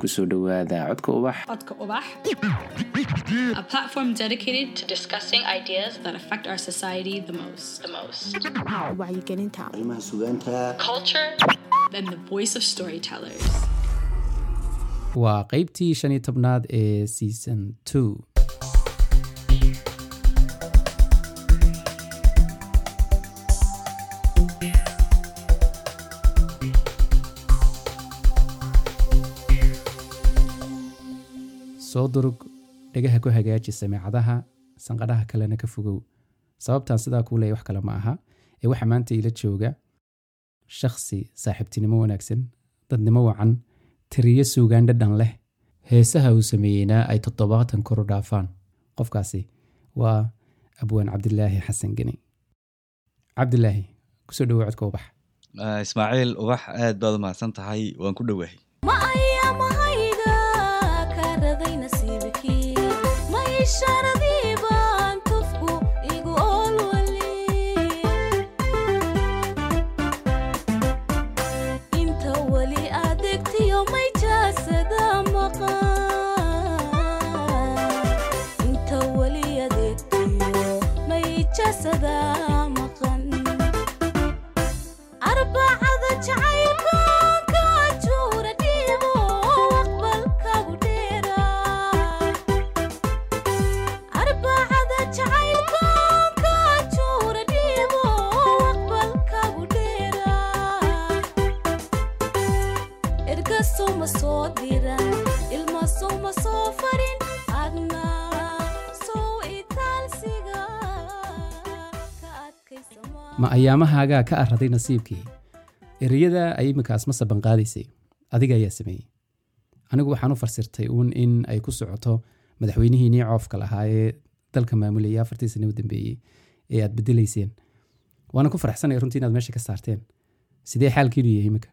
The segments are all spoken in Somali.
ku soo dhowaada codka ubax Codka Ubax, a platform dedicated to discussing ideas that affect our society the most. The most. wacyigelinta arrimaha sugaanta Culture, then the voice of storytellers. waa qeybtii shan iyo tobnaad ee season two soo durug dhegaha ku hagaaji sameecadaha sanqadhaha kalena ka fogow. Sababtaan sidaa kuu leeya wax kale ma aha. Ee waxaa maanta ila jooga shakhsi saaxiibtinimo wanaagsan dadnimo wacan tiriyo suugaan dhadhan leh heesaha uu sameeyeyna ay toddobaatan koru dhaafaan. Qofkaasi waa abwaan cabdilaahi xasan geni. Cabdilaahi ku soo dhowo codka ubax. Ismaaciil ubax aad baad u mahadsan tahay waan ku dhowahay ma ayaamahaagaa ka araday nasiibkii. Ereyada ay iminkaas ma saban qaadaysay adiga ayaa sameeyey. Anigu waxaan u farsirtay uun in ay ku socoto madaxweynihiinii coofka lahaa ee dalka maamulayay afartii sane u dambeeyey ee aad bedelayseen. Waana ku faraxsanaya runtii inaad meesha ka saarteen. Sidee xaalkiinu yahay iminka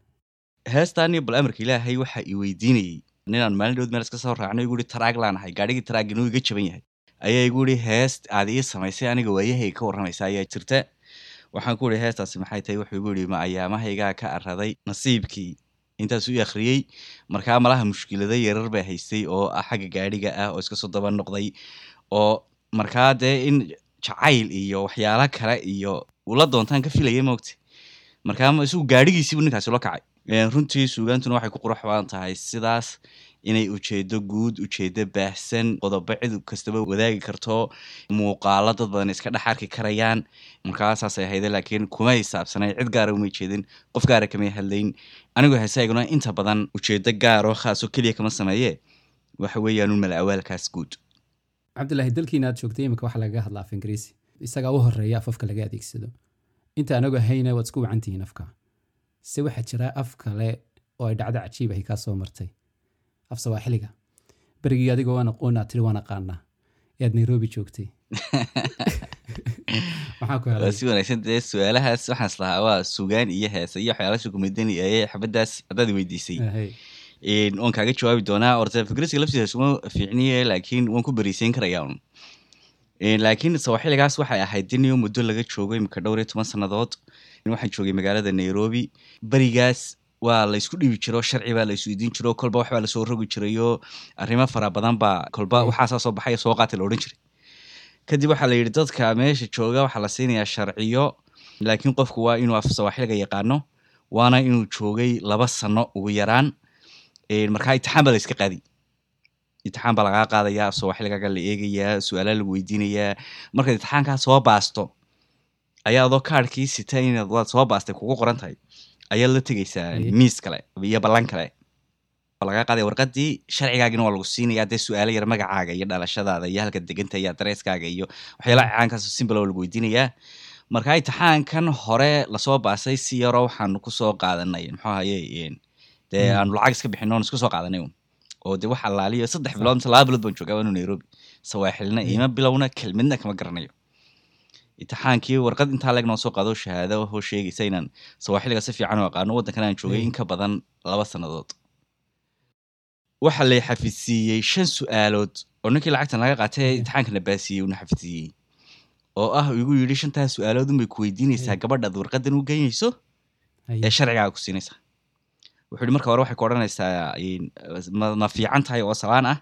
heestaaniyo bal amarka ilaahay waxa i weydiinayey. Ninaan maalin meel iska soo raacno igu ihi taraag laanahay gaadhigii taraag inuu iga jaban yahay. Ayaa igu ihi heest aad ii samaysay aniga waayahay ka warramaysa ayaa jirta waxaan ku ihi heestaasi maxay tahay wuxuu igu ihi ma ayaamahaygaa ka araday nasiibkii. Intaasuu i akhriyey markaa malaha mushkilada yarar baa haystay oo ah xagga gaadhiga ah oo iska soo daba noqday oo markaa dee in jacayl iyo waxyaalo kale iyo ula doontaan ka filaya moogta markaa ma- isagu gaadhigiisiibu ninkaasi lo kacay. Runtii suugaantuna waxay ku qurux badan tahay sidaas inay ujeedo guud ujeedo baahsan qodobo cid kastaba wadaagi karto muuqaalo dad badan iska dhex arki karayaan. Markaasaasay ahayde laakiin kuma hisaabsanay cid gaara umay jeedin qof gaara kamay hadlayn. Anigoo heesayguna inta badan ujeedo gaaroo khaasoo keliya kama sameeye. Waxa weeyaanun mala awaalkaas guud. Cabdilaahi dalkiina aad joogtay iminka waxaa lagaga hadlaa af isagaa u horreeya af afka laga adeegsado. Inta anagu hayna waad isku wacantihiin afka. Se waxaa jira af kale oo ay dhacdo cajiib ahi kaa soo martay af sawaaxiliga berigii adigoo waan aqoon aad tiri waan aqaanaa. Ee aad nairobi joogtay. Waa si wanaagsan. Dee su'aalahaas waxaan islahaa waa sugaan iyo heesa iyo waxyaala sukumadani ee xabadaas haddaad weydiisay. Waan kaaga jawaabi doonaa orta fikriska laftiisa suma fiicniye laakiin waan ku beriiseyn Een, laakiin sawaxiligaas waxay ahayd diniyo muddo laga joogo imika dhowr iyo toban sannadood waxaan joogay magaalada nairobi. Berigaas waa la isku dhibi jiro sharci baa la isweydiin jiro kolba waxbaa la soo rogi jirayo arrimo fara badan baa kolba waxaasaa soo baxaya soo qaata la odhan jiray. Kadib waxaa la yidhi dadka meesha jooga waxaa la siinayaa sharciyo laakiin qofku waa inuu af yaqaano waana inuu joogay laba sano ugu yaraan. Markaa itixaan baa la iska qaadi. Itixaan baa lagaa qaadayaa soowaxligaaga la eegayaa su'aalaa lagu weydiinayaa markaad itixaankaa soo baasto ayaa adoo kaarhkii sita inaad waad soo baastay kugu qoran tahay ayaad la tegeysaa Aye. miis kale iyo ballan kale. Lagaa qaadaya warqadii sharcigaagina waa lagu siinayaa dee su'aalo yar magacaaga iyo dhalashadaada iyo halka deganta iyo adreeskaaga iyo waxyaalaha caankaas simbal oo lagu weydiinayaa markaa itixaankan hore la soo baasay si yaroo waxaanu ku soo qaadanay muxuu ahaye dee Mm. aanu lacag iska bixin oon isku soo qaadanay oo dee waxa laaliyo saddex bilood mise laba bilood baan joogaa waanu nairobi. Sawaaxilna ima bilowna kelmidna kama garanayo itixaankii warqad intaa leeg noo soo qaado shahaado oo sheegaysa inaan sawaaxiliga si fiican u aqaano waddankan aan joogay Mm. in ka badan laba sannadood waxa lay xafidsiiyey shan su'aalood oo ninkii lacagtan laga qaatay Yeah. imtixaankana baasiiyey una xafidsiiyey oo ah igu yidhi shantaas su'aalood unbay ku weydiinaysaa Yeah. gabadhaad warqadan u geynayso ee sharcigaaga ku siinaysa wuxuu yihi marka hore waxay ku odhanaysaa ma, ma fiican tahay oo salaan ah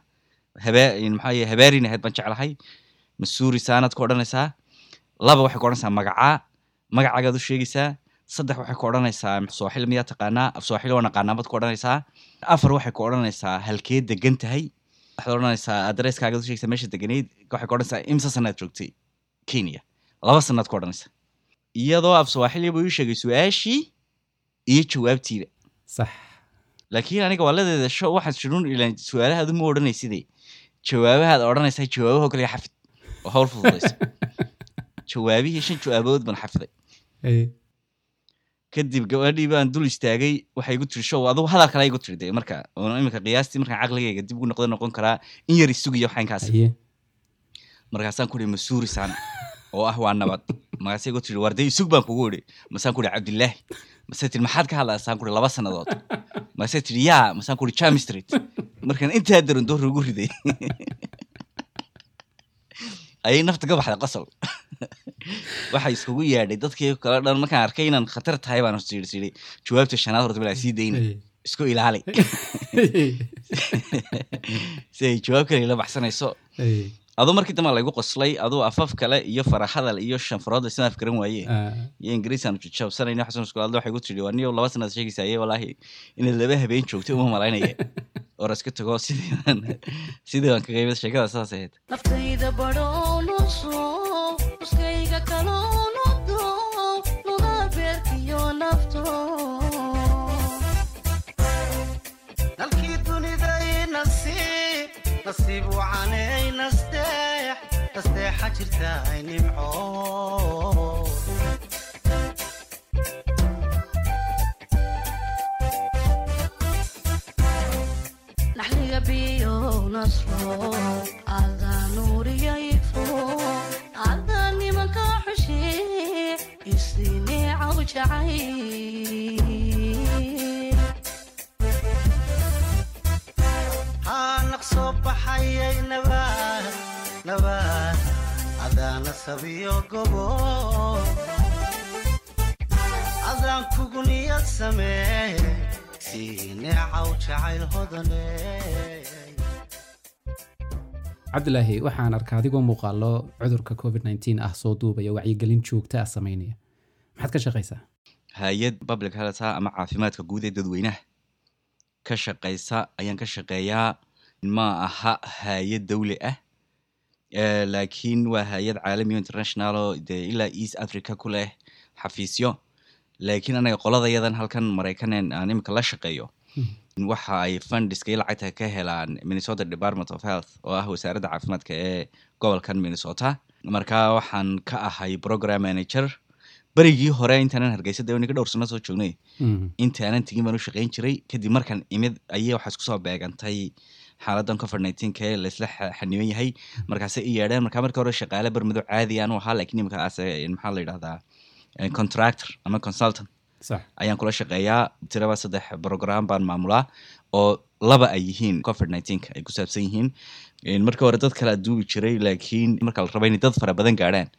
maxaa yahay habaarin ahayd baan jeclahay masuuri saanaad ku odhanaysaa laba waxay ku odhanaysaa magacaa. Magacaagaad u sheegaysaa saddex waxay ku odhanaysaa sooxil miyaa taqaanaa af sooxil waa naqaanaa baad ku odhanaysaa. Afar waxay ku odhanaysaa halkee degan tahay. Waxaad odhanaysaa adresskaagaad u sheegaysaa meesha deganayd. Waxay ku odhanaysaa imsa sanaad joogtay kenya. Laba sanaad ku odhanaysaa iyadoo af sooxili buu ii sheegay su'aashii iyo jawaabtiiba sax. Laakiin aniga waaladeeda sho waxaad shirun ilaan su'aalahaadu ma odhanaysidee jawaabahaad odhanaysaa jawaabahoo kaliya xafid. Oo hawl fududaysa jawaabihii shan jawaabood baan xafiday kadib gabadhii baan dul istaagay waxay igu tiri show adugu hadal kale igu tiri de marka oo iminka qiyaastii markaan caqligayga dib ugu noqda noqon karaa in yar isugiyo waxaynkaas markaasaan ku ihi oo ah waa nabad markaasay igu tiri warday isug baan kugu idhi masaan ku ihi cabdilaahi masay tiri maxaad ka hadlaysaan ku ihi laba sannadood masay tiri yaa masaan ku ihi jam street markaan intaa daran doorra ugu riday ayay nafta ka baxday qosol waxay iskugu yeedhay dadkii kale dhan markaan arkay inaan khatar tahay baan siri jawaabta shanaad horta bilaa sii dayna Hey. isku ilaali si ay jawaab kale ila baxsanayso. Aduu markii dambe laygu qoslay aduu afaf kale iyo farahadal iyo shanfarood isna afgaran waaye. Ah, iyo ingiriisaan jabsanayna xasan iskulaadle waxay ku tiri waa niyo laba sanaad sheegaysaye walaahi inaad laba habeen joogtay uma malaynaya. Or iska tago sidii baan sidii baan kaga sheekada saas ahayd nasteex nasteexa jirta ay nimco. Naxliga biyo nasro adaa nuuriyayfo adaa nimanka xushe isineecaw jacay. Haa naqsoo baxayay nabaad sabiyo gobo adaan kugu niyad samee sii neecaw jacayl hodane cabdilaahi waxaan arkaa adigoo muuqaalo cudurka covid 19 ah soo duubaya wacyigelin joogta ah samaynaya maxaad ka shaqaysaa? Hay'ad public health ah ama caafimaadka guud ee dadweynaha ka shaqaysa ayaan ka shaqeeyaa. Ma aha hay'ad dawli ah laakiin waa hay'ad caalami o international oo dee ilaa east africa ku leh xafiisyo. Laakiin anaga qoladayadan halkan maraykanen aan imika la shaqeeyo. Waxa ay fundiska iyo lacagta ka helaan minnesota department of health oo ah wasaaradda caafimaadka ee gobolkan minnesota. Marka waxaan ka ahay program manager. Berigii hore intaanan hargeysa dee niga dhowr sano soo joognay. Mhm. intaanan tegin baan u shaqayn jiray. Kadib markaan imid ayay waxaa isku soo beegantay xaaladan covid nineteen ee laisla xa- xaniban yahay. Markaase i yeedheen markaa markii hore shaqaale bermado caadi aan u ahaa laakiin imika aase maxaa la yidhahdaa eh, contractor ama consultant sax. ayaan kula shaqeeyaa. Tiraba saddex program baan maamulaa oo laba ay yihiin covid nineteenka ay ku saabsan yihiin. En markii hore dad kale a duubi jiray laakiin marka la raba inay dad fara badan gaadhaan.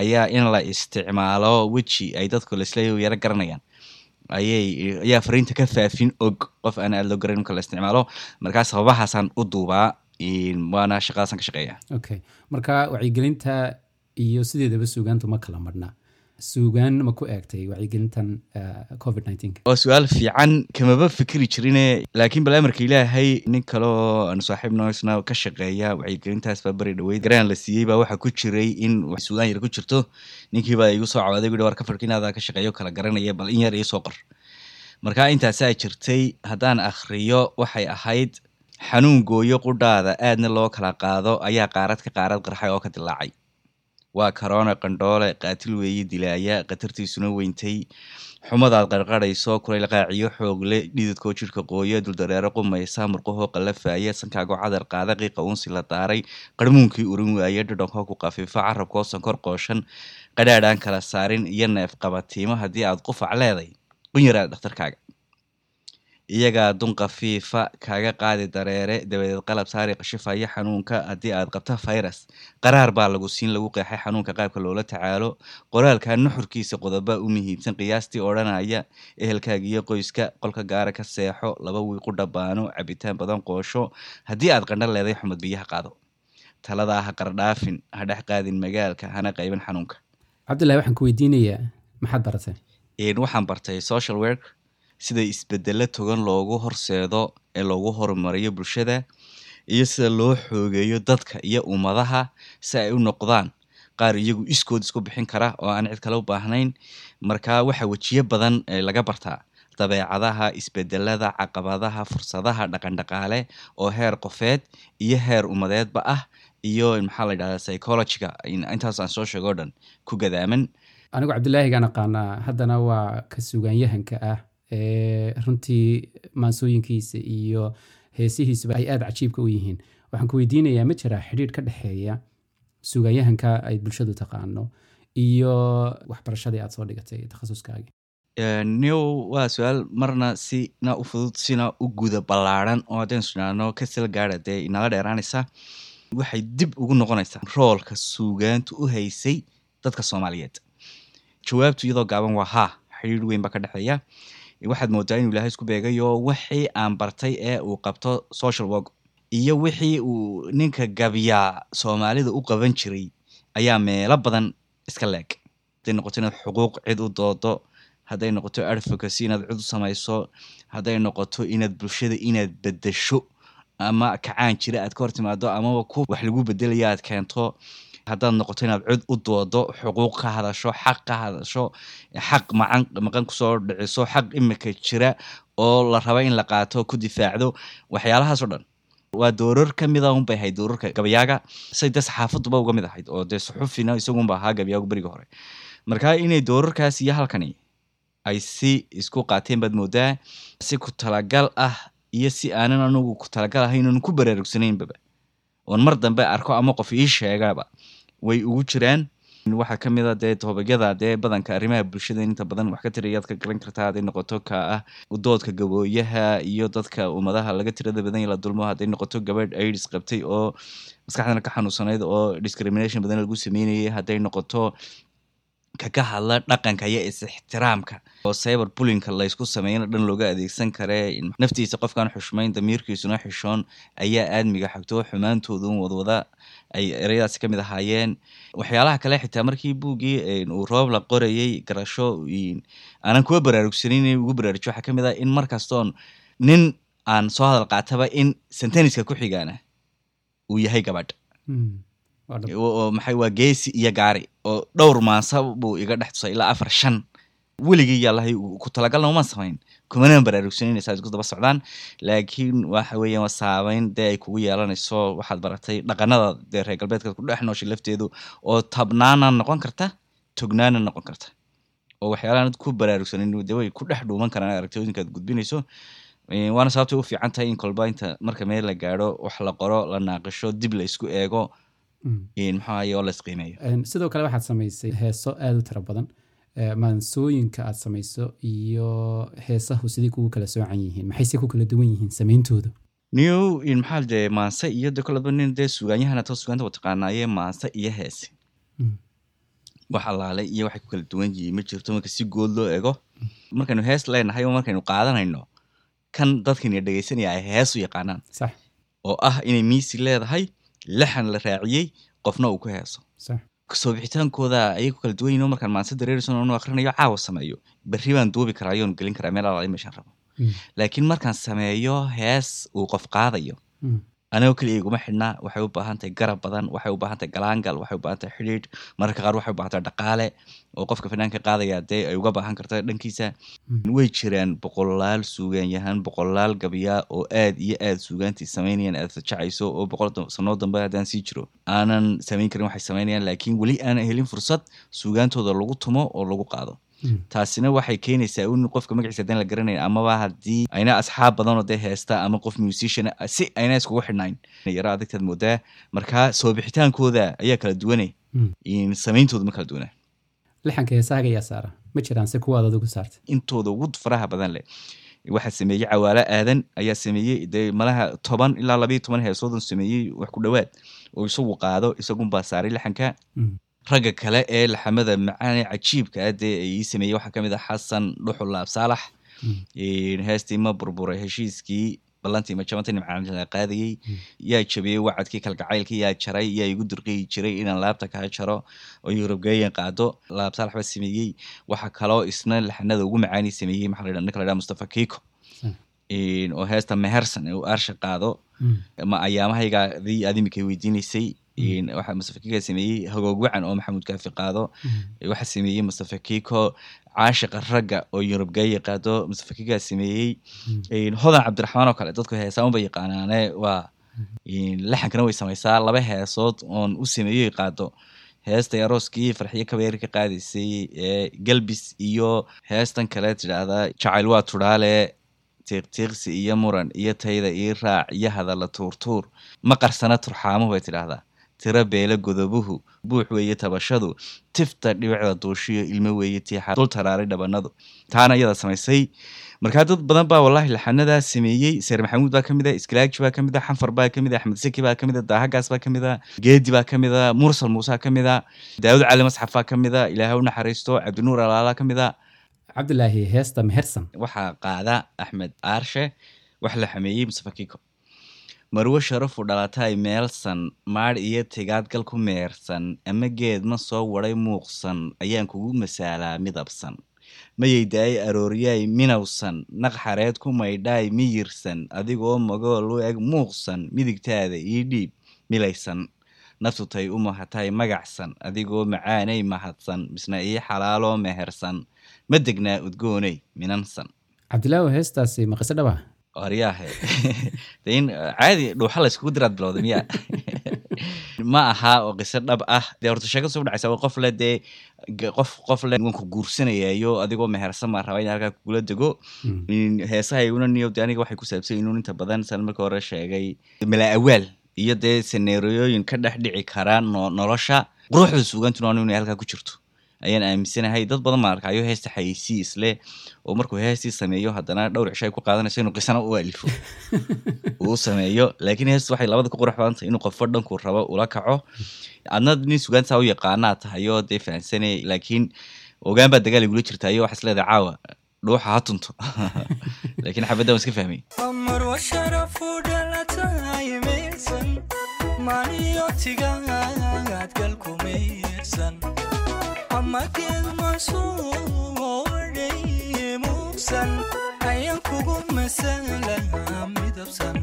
Ayaa in la isticmaalo weji ay dadku laisla yaro garanayaan ayay ayaa fariinta ka faafin og qof aan aada loo garan marka la isticmaalo. Markaa sababahaasaan u duubaa waana shaqadaasaan ka shaqeeya. Okay. Marka wacyigelinta iyo sideedaba suugaantu ma kala marna suugaan ma ku eegtay wacyigelintan eh, covid 19 waa su'aal fiican kamaba fikri jirine laakiin bal amarka ilaahay nin kale oo aanu saaxiibno isna ka shaqeeya wacyigelintaas baa beri dhaweyd garaan la siiyey baa waxaa ku jiray in wax suudaan yar ku jirto. Ninkii baa igu soo cawaaday gu war ka farka inaada ka shaqeeyo kala garanaya bal in yar iyo soo qor. Marka intaasaa jirtay haddaan akhriyo waxay ahayd xanuun gooyo qudhaada aadna loo kala qaado ayaa qaarad ka qaarad qarxay oo ka dilaacay waa karoona qandhoole qaatil weeye dilaaya khatartiisuna weyntay. Xumadaad qarqarayso kulayl qaaciyo xoogle dhididkoo jidhka qooya duldareero qumaysa murqahoo qallafaaya sankaagoo cadar qaada qiiqa uunsi la daaray qarmuunkii urin waaye dhadhankoo ku qafiifo carabkoo sankor qooshan qadhaadhaan kala saarin iyo neef qabatiimo haddii aad qufac leeday qunyaraad dhakhtarkaaga iyagaa dun khafiifa kaaga qaadi dareere dabadeed qalab saari qashifaya xanuunka haddii aad qabta virus qaraar baa lagu siin lagu qeexay xanuunka qaabka loola tacaalo. Qoraalka nuxurkiisa qodoba u muhiimsan qiyaastii odhanaya ehelkaaga iyo qoyska. Qolka gaara ka seexo laba wiiqu dhabaano cabitaan badan qoosho. Haddii aad qandho leeday xumad biyaha qaado. Taladaa ha qardhaafin ha dhex qaadin magaalka hana qaybin xanuunka. Cabdullahi waxaan ku weydiinayaa maxaad baratay waxaan bartay social work sida isbedelo togan loogu horseedo ee loogu horumariyo bulshada iyo sida loo xoogeeyo dadka iyo ummadaha si ay u noqdaan qaar iyagu iskood isku bixin kara oo aan cid kale u baahnayn. Marka waxa wejiyo badan laga bartaa dabeecadaha isbedelada caqabadaha fursadaha dhaqandhaqaale oo heer qofeed iyo heer ummadeedba ah iyo maxaa la yidhahdaa psychologiga in- intaas aan soo sheego dhan ku gadaaman anigu cabdulaahigaan aqaanaa haddana waa ka sugaanyahanka ah runtii maansooyinkiisa iyo heesihiisuba ay aada cajiibka u yihiin. Waxaan ku weydiinayaa ma jiraa xidhiidh ka dhexeeya sugaanyahanka ay bulshadu taqaano iyo waxbarashadii aad soo dhigatay takhasuskaagii Eh, new waa su'aal marna sina u fudud sina u guda ballaaran oo haddaynu sudhaano ka sila gaara dee inala dheeraanaysa waxay dib ugu noqonaysaa roolka suugaantu u haysay dadka soomaaliyeed. Jawaabtu iyadoo gaaban waa haa xidhiir weyn baa ka dhexeeya waxaad moodaa inuu ilaahay isku beegayo wixii aan bartay ee uu qabto social work iyo wixii uu ninka gabiyaa soomaalida u qaban jiray ayaa meelo badan iska leeg. Hadday noqoto inaad xuquuq cid u doodo hadday noqoto advocacy inaad cid u samayso hadday noqoto inaad bulshada inaad bedesho ama kacaan jira aad ka hor timaado amaba ku wax lagu bedelaya aad keento haddaad noqoto inaad cid u doodo xuquuq ka hadasho xaq ka hadasho xaq maqan ku soo dhiciso xaq imika jira oo la raba in la qaato ku difaacdo waxyaalahaasoo dhan. Waa doorar ka mida unbay ahayd doorarka gabayaaga. Say dee saxaafaduba uga mid ahayd oo dee suxufina isagunba ahaa gabayaagu beriga hore. Marka inay doorarkaas iyo halkani ay si isku qaateen baad moodaa si ku talagal ah iyo si aanan anugu ku talagal ahayn oon ku baraarugsanaynbaba oon mar dambe arko ama qof ii sheegaba way ugu jiraan. Waxaa ka mid a dee tobagyada dee badanka arrimaha bulshada inta badan wax ka tirayaad ka garan kartaa hadday noqoto ka ah udoodka gabooyaha iyo dadka ummadaha laga tirada badan yahay la dulmo hadday noqoto gabadh aids qabtay oo maskaxdana ka xanuunsanayd oo discrimination badan lagu sameynayay hadday noqoto kaga hadla dhaqanka iyo is-ixtiraamka oo cyber bullyingka laysku sameeyana dhan looga adeegsan kare. Naftiisa qofkaan xushmayn damiirkiisuna xishoon ayaa aadmiga xagtoo xumaantooda un wadwada ay ereyadaasi ka mid ahaayeen. Waxyaalaha kale xitaa markii buuggii uu roob la qorayay garasho aanan kuwa baraarugsanin ugu baraarujo waxaa ka mid ah in markastoon nin aan soo hadal qaataba in senteniska ku xigaana uu yahay gabadh. Oo maxay waa geesi iyo gaari oo dhowr maansa buu iga dhex tusay ilaa afar shan weligii yaalahay ku talagalna uma samayn. Kumanaan baraarugsanin saa isku daba socdaan. Laakiin waxa weeyaan waa saameyn dee ay kugu yeelanayso. Waxaad baratay dhaqanada dee reer galbeedka ku dhex nooshay lafteedu oo tabnaana noqon karta tognaana noqon karta. Oo waxyaalahan ku baraarugsanin dee way ku dhex dhuuman karaan aragtooyinka aad gudbinayso. Waana sababtay u fiican tahay in kolba inta marka meel la gaadho wax la qoro la naaqisho dib la isku eego maxaaye oo la isqiimeeyo. Sidoo kale waxaad samaysay heeso aada u tira badan maansooyinka aad samayso iyo heesahu sidii kugu kala soocan yihiin. Maxayse ku kala duwan yihiin sameyntoodu new maxaa dee maanse iyo de kolaba nin dee sugaanyahana to sugaanta wataqaanaaye maanse iyo heese wax allaale iyo waxay ku kala duwan yihiin ma jirto marka si good loo ego. Markaynu hees leenahay oo markaynu qaadanayno kan dadkayna dhegeysanaya ay hees u yaqaanaan oo ah inay miisi leedahay lixan la raaciyey qofna uu ku heeso sax soo bixitaankooda ayay ku kala duwan yihiin markaan maanse dareerison onu akrinayo caawa sameeyo. Berri baan duubi karaa yoon gelin karaa meel alaala meeshaan rabo. Laakiin markaan sameeyo hees uu qof qaadayo anigoo keliya iguma xidhnaa waxay u baahan tahay garab badan waxay u baahan tahay galaangal waxay u baahan tahay xidhiidh mararka qaar waxay u baahan tahay dhaqaale oo qofka fanaanka qaadaya dee ay uga baahan karta dhankiisa. Way jiraan boqolaal suugaanyahan boqolaal gabyaa oo aad iyo aad suugaantii samaynayaan aad jacayso oo boqol sanoo dambe haddaan sii jiro. Aanan samayn karin waxay samaynayaan laakiin weli aanan helin fursad suugaantooda lagu tumo oo lagu qaado taasina waxay keenaysaa in qofka magaciisa haddaan la garanayn amaba haddii ayna asxaab badanoo dee heesta ama qof musician si ayna iskugu xidhnayn. Yaro adagtaad moodaa markaa soo bixitaankooda ayaa kala duwane samayntooda ma kala duwana lixanka heesaaga ayaa saara. Ma jiraan se kuwaad adigu saartay. Intooda ugu faraha badan leh. Waxaa sameeyey cawaalo aadan ayaa sameeyey dee malaha toban ilaa labayo toban heesoodan sameeyey wax ku dhowaad oo isagu qaado isagunbaa saaray laxanka Mm. Ragga kale ee laxamada macaan ee cajiibka ah dee ay ii sameeyey. Waxaa ka mid ah xasan dhuxul laab saalax Een, heestii ma burburay heshiiskii ballantii majabanta nimcaan la qaadayey. Yaa jabiyey wacadkii kalgacaylkii yaa jaray yaa igu dirqiyi jiray inaan laabta kaa jaro oo yurubgeeyan qaado. Laab saalax baa sameeyey. Waxaa kaloo isna laxanada ugu macaani sameeyey maxaa la yidhahdaa ninka la yidhaha mustafa Een, oo heesta mehersan uu aarsha qaado ma ayaamahaygaadii aad imika weydiinaysay Een, waxaa sameeyey hagoog wacan oo maxamuud kaafi qaado. Waxaa sameeyey mustafa kiko caashiqa ragga oo yurubgeeya qaado mustafa kiko sameeyey hodan cabdiraxmaan oo kale dadku heesaan unba yaqaanaane waa laxankana way samaysaa laba heesood oon u sameeyey qaado. Heesta arooskii farxiyo kabeeri ka qaadaysay ee galbis iyo heestan kale tidhaahdaa jacayl waa tudhaale tiiqtiiqsi iyo muran iyo tayda ii raac iyo hadalla tuurtuur ma qarsana turxaamuhu bay tidhaahdaa. Tiro beele godobuhu buux weeye tabashadu tifta dhibicda duushiyo ilmo weeye tiixa dul taraaray dhabanadu taana iyada samaysay. Markaa dad badan baa wallahi laxanadaa sameeyey. Seer maxamuud baa ka mid ah iskilaaji baa ka mid ah xanfar baa ka mid ah axmed seki baa ka mid ah daahagaas baa ka mid ah geedi baa ka mid ah mursal muusa ka mid ah daawud cali masxaf baa ka mid ah ilaahay u naxariisto cabdinuur alaala ka mid ah cabdilaahi heesta mehersan. Waxaa qaada axmed aarshe wax la xameeyey mustafa kiko marwo sharafu dhalatay meelsan maadh iyo tigaadgal ku meersan ama geed ma soo waday muuqsan ayaan kugu masaalaa midabsan. Mayay daay arooryaay minowsan naq xareed ku maydhaay miyirsan adigoo magool u eg muuqsan midigtaada ii dhiib milaysan. Naftutay u mahatay magacsan adigoo macaanay mahadsan misna ii xalaaloo mehersan ma degnaa udgoonay minansan? Cabdilaahi heestaasi ma qiso dhaba? Waryaahe de in caadi dhuuxa la iskugu diraad bilowda miya ma aha oo qiso dhab ah. Dee horta sheeko soo dhacaysa waa qof le dee qof qof le wanku guursanayayo adigoo mehersan baa raba in halkaa kugula dego. In heesahayguna niyo de aniga waxay ku saabsan yihiin inta badan. San marka hore sheegay mala awaal iyo dee seneeriyooyin ka dhex dhici kara no- nolosha quruxda suugantuna waa inay halkaa ku jirto ayaan aaminsanahay. Dad badan baan arkayo heesta xayeysi isle oo markuu heestii sameeyo haddana dhowr cisho ay ku qaadanayso inuu qisana u alifo uu sameeyo laakiin heestu waxay labada ku qurux badan tahay inuu qofo dhankuu rabo ula kaco. Adna nin sugaantaa u yaqaanaa tahay oo dee fahansane laakiin ogaan baa dagaal igula jirtaayo waxaa isleedahay caawa dhuuxa ha tunto. Laakiin xabadda waan iska fahmay midabsan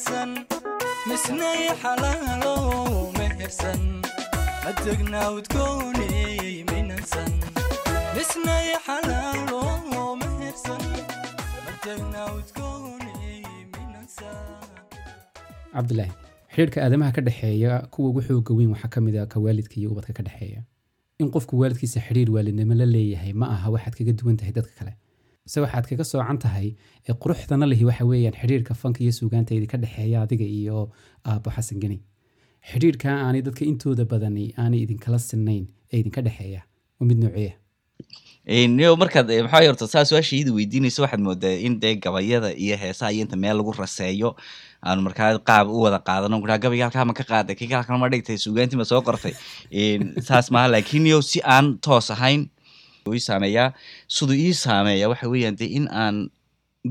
mahadsan misnay xalaalo mehersan adegnaa udgooney minansan minansan cabdilaahi xidhiirka aadamaha ka dhexeeya kuwa ugu xooga weyn waxaa ka mid a ka waalidka iyo ubadka ka dhexeeya in qofku waalidkiisa xidhiir waalidnimo la leeyahay ma aha waxaad kaga duwan tahay dadka kale se waxaad kaga soocan tahay ee quruxdana lihi waxa weeyaan xidhiirka fanka iyo suugaanta idinka dhexeeya adiga iyo aabbo xasan geni xidhiirka aanay dadka intooda badani aanay idinkala sinayn ee idinka dhexeeya waa mid nooceeya niyo markaad eh, maxaa horta saa su'aasha iyada weydiinayso waxaad moodaa in dee gabayada iyo heesaha iyo inta meel lagu raseeyo aanu markaa qaab u wada qaadano. Kuraa gabayga halkaa ma ka qaaday kii halkan ma dhigtay suugaantii ma soo qortay. Saas maaha laakiin niyo si aan toos ahayn saameeyaa siduu ii saameeya waxa weeyaan dee in aan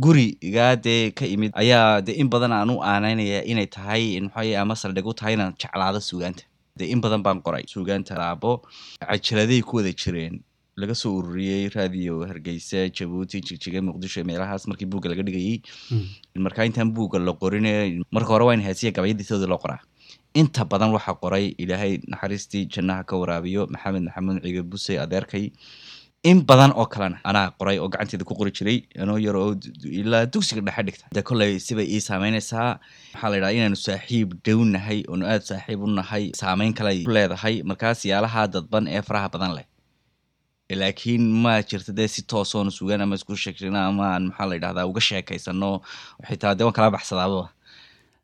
gurigaa dee ka imid ayaa dee in badan aan u aanaynaya inay tahay maxaa ama saldhig u tahay inaan jeclaado suugaanta. Dee in badan baan qoray suugaanta laabo cajaladay ku wada jireen laga soo ururiyey raadiyo hargeysa jabuuti jigjiga muqdisho meelahaas markii buugga laga dhigayey. Markaa intaan buugga la qorin marka hore waa in gabayadiisooda loo qoraa. Inta badan waxaa qoray ilaahay naxariistii jannaha ka waraabiyo maxamed maxamuud ciiga buse adeerkay in badan oo kalena anaa qoray oo gacanteeda ku qori jiray anoo yar oo ilaa dugsiga dhexe dhigta. De kolley sibay ii saameynaysaa waxaa la yidhaha inaanu saaxiib dhownahay oonu aada saaxiib u nahay saameyn kale ku leedahay. Markaas yaalaha dadban ee faraha badan leh laakiin ma jirta dee si toosoonu sugaan ama isku sheegshana ama aan maxaa la yidhahdaa uga sheekaysano xitaa dee waan kala baxsadaaba.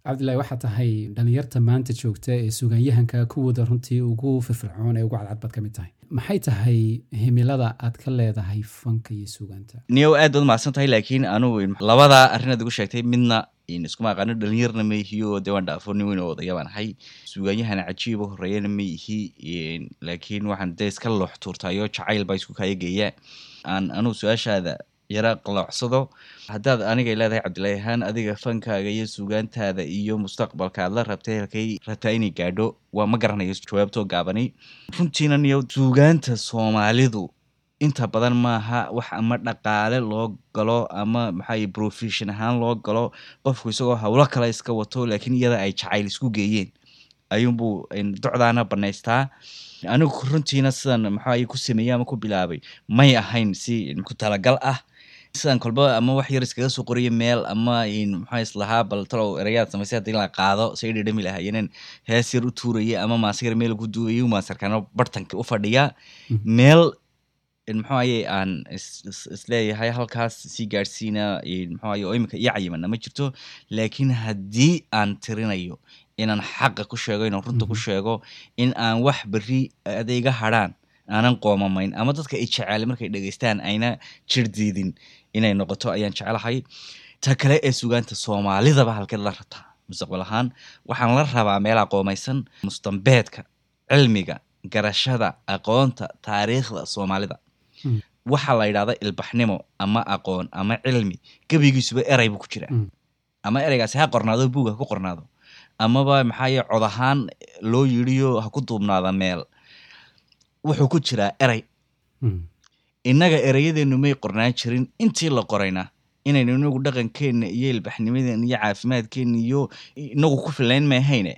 Cabdillahi waxaa tahay dhalinyarta maanta joogta ee sugaanyahanka kuwooda runtii ugu firfircoon ee ugu cadcad baad ka mid tahay maxay tahay himilada aad ka leedahay fanka iyo sugaanta niyow aad baad mahadsan tahay laakiin anugu labada arrinaad igu sheegtay midna iskuma aqaano dhalinyarna ma ihi oo dee waan dhaafo nin weyn oo odaya baan ahay sugaanyahana cajiib oo horeeyana ma ihi laakiin waxaan dee iska loox tuurtayo jacayl baa isku kaayageeya aan anugu su'aashaada yara qaloocsado haddaad anigay leedahay cabdillahi ahaan adiga fankaaga iyo sugaantaada iyo mustaqbalka aad la rabtay halkay rabtaa inay gaadho waa ma garanayo jawaabtoo gaabani. Runtiina niyo sugaanta soomaalidu inta badan maaha wax ama dhaqaale loo galo ama maxaa profession ahaan loo galo qofku isagoo howlo kale iska wato laakiin iyada ay jacayl isku geeyeen. Ayuunbuu docdaana banaystaa anigu runtiina sidan maxaa ku sameeyey ama ku bilaabay may ahayn si ku talagal ah sidan kolba ama wax yar iskaga soo qoriyo meel ama maxaa islahaa bal talow erayaad samaysay haddii la qaado say dhedhami lahaayeeneen hees yar u tuuraya ama maasayar meel ku duuayay maasarkaano bartanka u fadhiya. Meel muxuu aye aan is leeyahay halkaas sii gaadhsiina muxuu aye oo iminka iyo cayimana ma jirto. Laakiin haddii aan tirinayo inaan xaqa ku sheego inaan runta ku sheego in aan wax beri adayga hadrhaan aanan qoomamayn ama dadka i jecaalay markay dhegeystaan ayna jir diidin inay noqoto ayaan jeclahay. Ta kale ee sugaanta soomaalidaba halkeed la rabtaa mustaqbal ahaan waxaan la rabaa meelaa qoomaysan mustambeedka cilmiga garashada aqoonta taariikhda soomaalida. Waxaa la yidhahda ilbaxnimo ama aqoon ama cilmi. Gebigiisuba eray buu ku jiraa. Ama ereygaasi ha qornaado buug ha ku qornaado. Amaba maxaaye cod ahaan loo yidhiyo ha ku duubnaada meel. Wuxuu ku jiraa erey innaga ereyadeennu may qornaan jirin intii la qorayna. Inaynu inagu dhaqankeenna iyo ilbaxnimadeenna iyo caafimaadkeenna iyo inagu ku filayn maahayne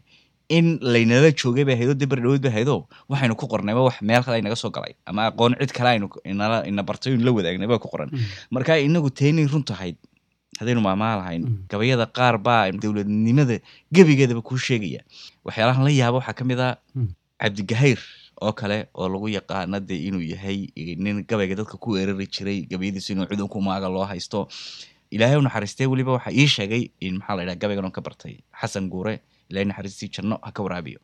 in laynala joogay bay haydo dee berdhaweyd bay haydo waxaynu ku qornayba wax meel kale aynaga soo galay. Ama aqoon cid kale aynu ina bartay inu la wadaagnay baa ku qoran marka inagu teynay run tahayd haddaynu maamaha lahayn gabayada qaar baa dowladnimada gebigeedaba kuu sheegaya. Waxyaalahan la yaaba waxaa ka mid a cabdigahayr oo kale oo lagu yaqaana dee inuu yahay nin gabayga dadka ku weerari jiray gabayadiisu inuu cudunku maaga loo haysto. Ilaahay u naxariistay weliba waxaa ii sheegay in maxaa la yidhaha gabaygan oo ka bartay xasan guure ilaahay naxariistii janno ha ka waraabiyo.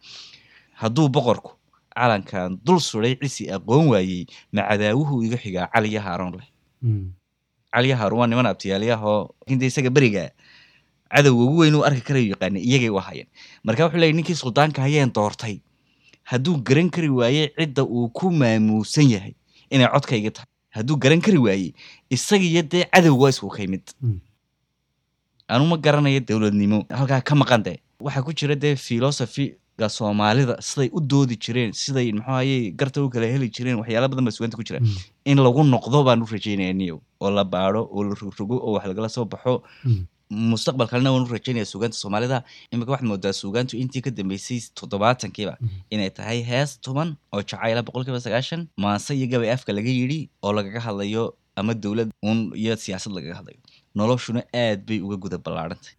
Hadduu boqorku calankan dul suday cisi aqoon waayey macadaawuhu iga xigaa caliya haaroon leh. Caliya haaroon waa niman abtiyaalyahoo inta isaga beriga cadowga ugu weyn uu arki karayo yaqaana iyagay u ahayeen marka wuxuu leeyay ninkii suldaanka hayeen doortay hadduu garan kari waaye cidda uu ku maamuusan yahay inay codkayga tahay. Hadduu garan kari waaye isagiyo dee cadowga waa isku kay mid anu ma garanayo dowladnimo halkaa ka maqan dee. Waxaa ku jira dee philosophyga soomaalida siday u doodi jireen siday maxuaye garta u kala heli jireen waxyaala badan baa suganta ku jira. In lagu noqdo baan u rajeynaya niyow oo la baado oo la rogrogo oo wax lagala soo baxo mustaqbal kalena waan u rajeynaya suugaanta soomaalida imika waxaad moodaa suugaantu intii ka dambeysay toddobaatankiiba inay tahay hees tuban oo jacayla boqol kiiba sagaashan maase iyo gabay afka laga yidhi oo lagaga hadlayo ama dowlad uun iyo siyaasad lagaga hadlayo noloshuna aad bay uga guda ballaarantay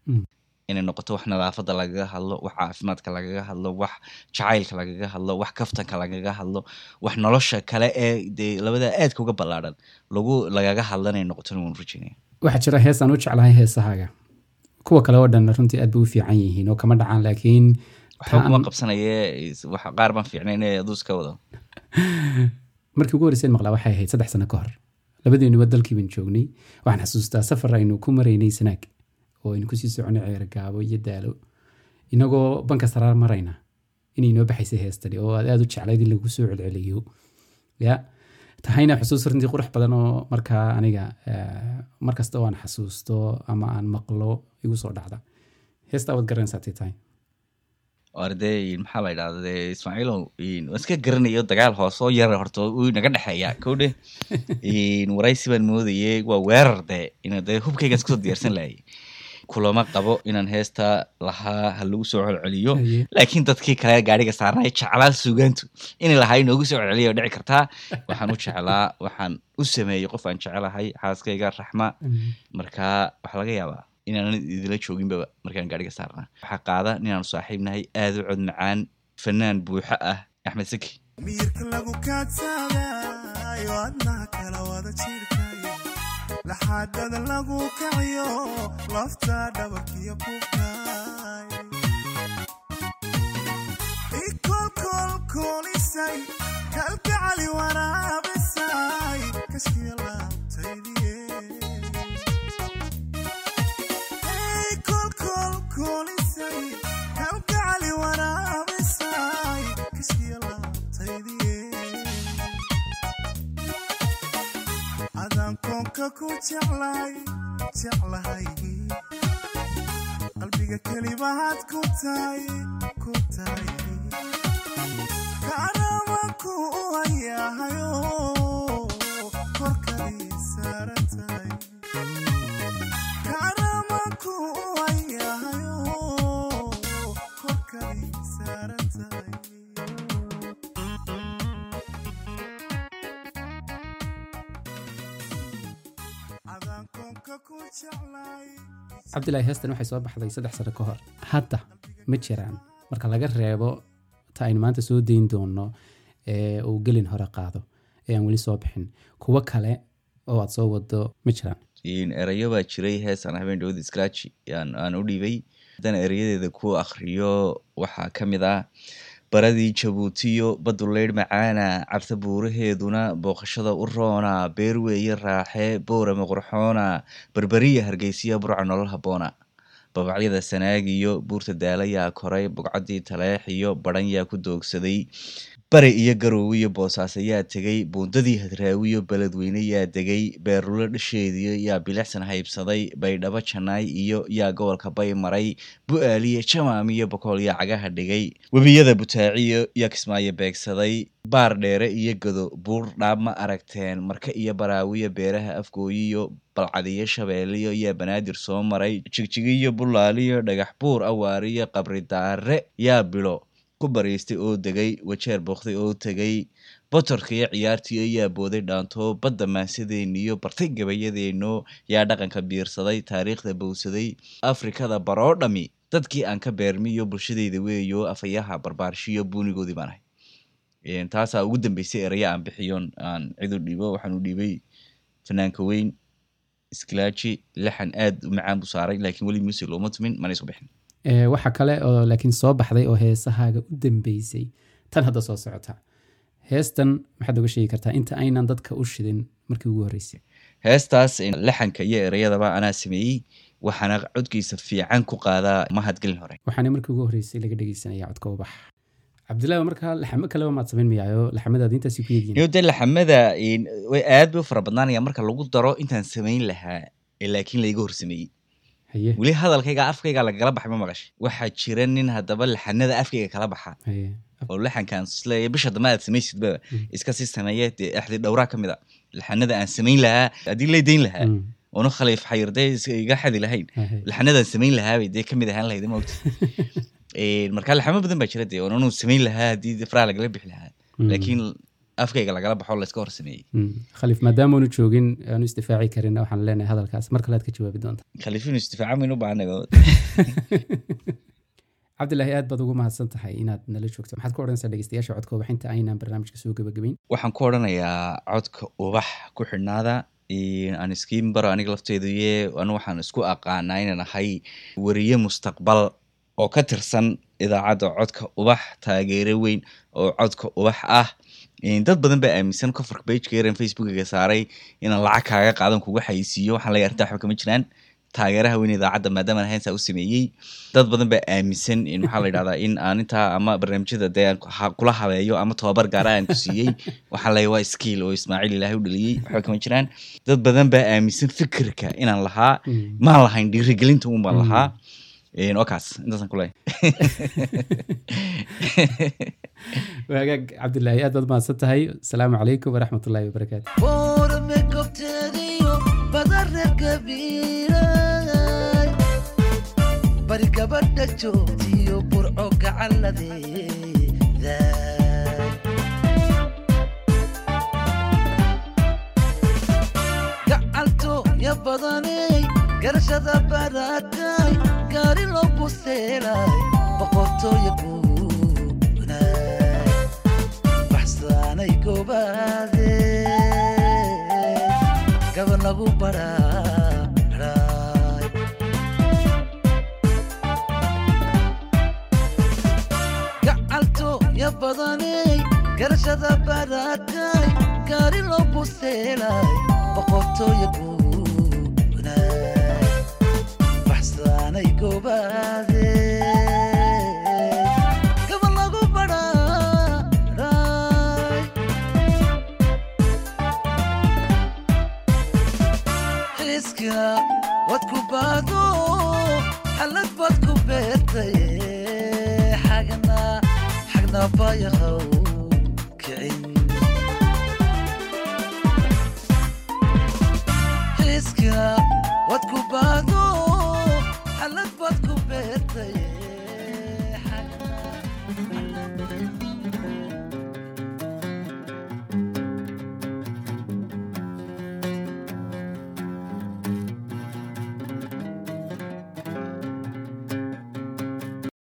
inay noqoto wax nadaafadda lagaga hadlo wax caafimaadka lagaga hadlo wax jacaylka lagaga hadlo wax kaftanka lagaga hadlo wax nolosha kale ee dee labada aadka uga ballaaran lagu lagaga hadla inay noqotona waan u rajeynaya waxaa jira hees aan u jeclahay heesahaaga kuwa kale oo dhan runtii aad bay u fiican yihiin oo kama dhacaan laakiin qabsanaye qaar baan fiicnayn iska wado. Markii ugu horreyseen maqlaa waxay ahayd saddex sano ka hor. Labadeenuba dalkii baan joognay waxaan xasuustaa safar aynu ku maraynay sanaag oo aynu ku sii soconay ceer gaabo iyo daalo. Inagoo banka saraar marayna inay noo baxaysay heestani oo aad aad u jeclayd in lagu soo celceliyo. Ya tahayna xusuus runtii qurux badan oo markaa aniga markasta oo aan xasuusto ama aan maqlo igu soo dhacda heestaa waad garanaysaa tay tahay oo ardee maxaa la yidhahda ismaaciilow waan iska garanayo dagaal hoose oo yar horta uu naga dhexeeya kowdhe waraysi baan moodayey waa weerar dee ina dee hubkaygaan iskusoo diyaarsan lahayay kulama qabo inaan heesta lahaa ha lagu soo celceliyo. Laakiin dadkii kale gaariga saarnay jeclaa suugaantu. Inay lahaa inoogu soo celceliya oo dhici kartaa. Waxaan u jeclaa waxaan u sameeyey qof aan jecelahay xaaskayga raxma. Marka waxaa laga yaabaa inaanan idila jooginba markaan gaariga saarnaa. Waxaa qaada ninaanu saaxiibnahay aad u cod macaan fanaan buuxo ah axmed saki miyirka lagu kaciyo lafta dhabarkiyo kubkay ikolkolkolisay kalgacali waraabisay qalbiga kelibahaad ku tahay ku tahay cabdilaahi heestan waxay soo baxday saddex sano ka hor hadda ma jiraan. Marka laga reebo ta aynu maanta soo dayn doono ee uu gelin hore qaado ee aan weli soo bixin kuwo kale oo aad soo wado ma jiraan. Erayo baa jiray heesaan habeen dhowda scratch aan u dhiibay. Haddana erayadeeda ku akhriyo waxaa ka mid ah baradii jabuutiyo baddu leydh macaana cabta buuraheeduna booqashada u roona beer weeye raaxe boorama qurxoona berberiya hargeysiya burca nolol habboona babacyada sanaagiyo buurta daalayaa koray bogcadii taleex iyo badhan yaa ku doogsaday bare iyo garoowiyo boosaaso yaa tegay buundadii hadraawiyo beledweyne yaa degay beerulo dhasheediyo yaa bilicsan haybsaday baydhabo janaay iyo yaa gobolka bay maray bu-aaliyo jamaam iyo bokool cagaha dhigay webiyada butaaciyo yaa kismaayo beegsaday baar dheere iyo gado buur dhaab ma aragteen marka iyo baraawiyo beeraha afgooyiyo balcadiyo shabeeliyo yaa banaadir soo maray jigjigiyo bulaaliyo dhagax buur awaariyo qabri daare yaa bilo ku bariistay oo degay wajeer booqday oo tegay botorka iyo ciyaartii yaa booday dhaanto badda maansadeeniyo bartay gabayadeeno yaa dhaqanka biirsaday taariikhda bowsaday afrikada baroo dhami dadkii aan ka beermiyo bulshadeyda weeyo afayaha barbaarshiyo buunigoodii baan taasaa ugu dambeysay eraya aan bixiyon aan cid u dhiibo waxaan u dhiibay fanaanka weyn isklaaji lixan aad u macaan buu saaray laakiin weli music looma tumin mana isu bixin waxa kale oo laakiin soo baxday oo heesahaaga u dambeysay. Tan hadda soo socota. Heestan maxaad oga sheegi kartaa inta aynan dadka u shidin markii ugu horreysay. Heestaas laxanka iyo ereyadaba anaa sameeyey waxaana codkiisa fiican ku qaadaa mahadgelin hore. Waxaana markii ugu horreysay laga dhegeysanaya codka ubax cabdilaahi markaa laxamo kaleba maad samayn mayaayo laxamadaad intaasi ku yeediin iyo dee laxamada way aad bay u fara badnaanaya marka lagu daro intaan samayn lahaa ee laakiin layga horsameeyey weli hadalkayga afkayga lagala baxay ma maqashay? Waxaa jira nin haddaba laxanada afkayga kala baxa. Oo laxankaan isleeya bisha dambe aad samaysidba iska sii sameeya dee axdi dhowraa ka mid a. Laxanada aan samayn lahaa haddii lay dayn lahaa. Mm, oona khaliif xayirde iga xadi lahayn. Laxanadaan samayn lahaa bay dee ka mid ahaan lahayd maogta marka laxamo badan baa jira dee. Oonanu samayn lahaa haddii faraha lagala bixi lahaa. Mm, laakiin afkayga lagala baxo layska hor sameeyey mm. khaliif maadaamaanu joogin aanu isdifaaci karin waxaan leenahay hadalkaas. Mar kale aad ka jawaabi doonta. Khaliifinu istifaaca maynu baahanaga cabdilaahi aad baad ugu mahadsan tahay inaad nala joogto. Maxaad ku odhanaysaa dhegeystayaasha codka ubax? Inta aynaan barnaamijka soo gebagabeyn waxaan ku odhanayaa codka ubax ku xidhnaada. Aan iskiin baro aniga lafteedu ye anu waxaan isku aqaanaa inaan ahay weriye mustaqbal oo ka tirsan idaacadda codka ubax taageero weyn oo codka ubax ah dad badan baa aaminsan cofarka bageka yaren facebookiga saaray inaan lacag kaaga qaadan kuga xayisiiyo waxaan leeyahay arrintaa waxba kama jiraan. Taageeraha weyn idaacadda maadaama haynsaa u sameeyey. Dad badan baa aaminsan in maxaa la yidhahdaa in aan intaa ama barnaamijyada dee aan kula habeeyo ama tobabar gaara aan ku siiyey waxaa leeyahay waa skill oo ismaaciil ilaahay u dhaliyey waxba kama jiraan. Dad badan baa aaminsan fikirka inaan lahaa. Maan lahayn dhiirigelinta un baan lahaa Een, waa kaas intaasaan ku leeyahay waagaag cabdilaahi aad baad mahadsan tahay asalaamu calaykum waraxmat ullaahi wabarakaatu bari gabadha joogtiyo burco gacalladeeda gacalto ya badanay garashada barakay gaari loogu seelay boqortooya guunay baxsaanay goobaade gabar lagu bararay gacalto ya badanay garashada barakay gaari loogu seelay boqortooya guunay baxsaanay goobaade gabar